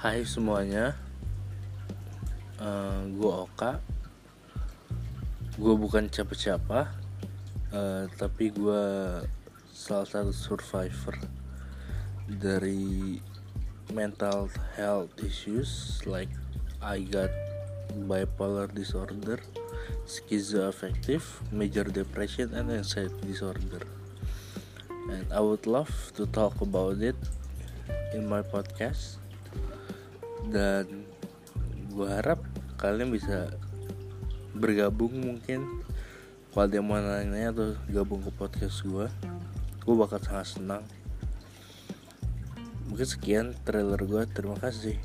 Hai semuanya, uh, gue Oka. Gue bukan siapa-siapa, uh, tapi gue salah satu survivor dari mental health issues like I got bipolar disorder, schizoaffective, major depression, and anxiety disorder. And I would love to talk about it in my podcast dan gue harap kalian bisa bergabung mungkin. Kalau dia mau nanya atau gabung ke podcast gue gue bakal sangat senang. Mungkin sekian trailer gue terima kasih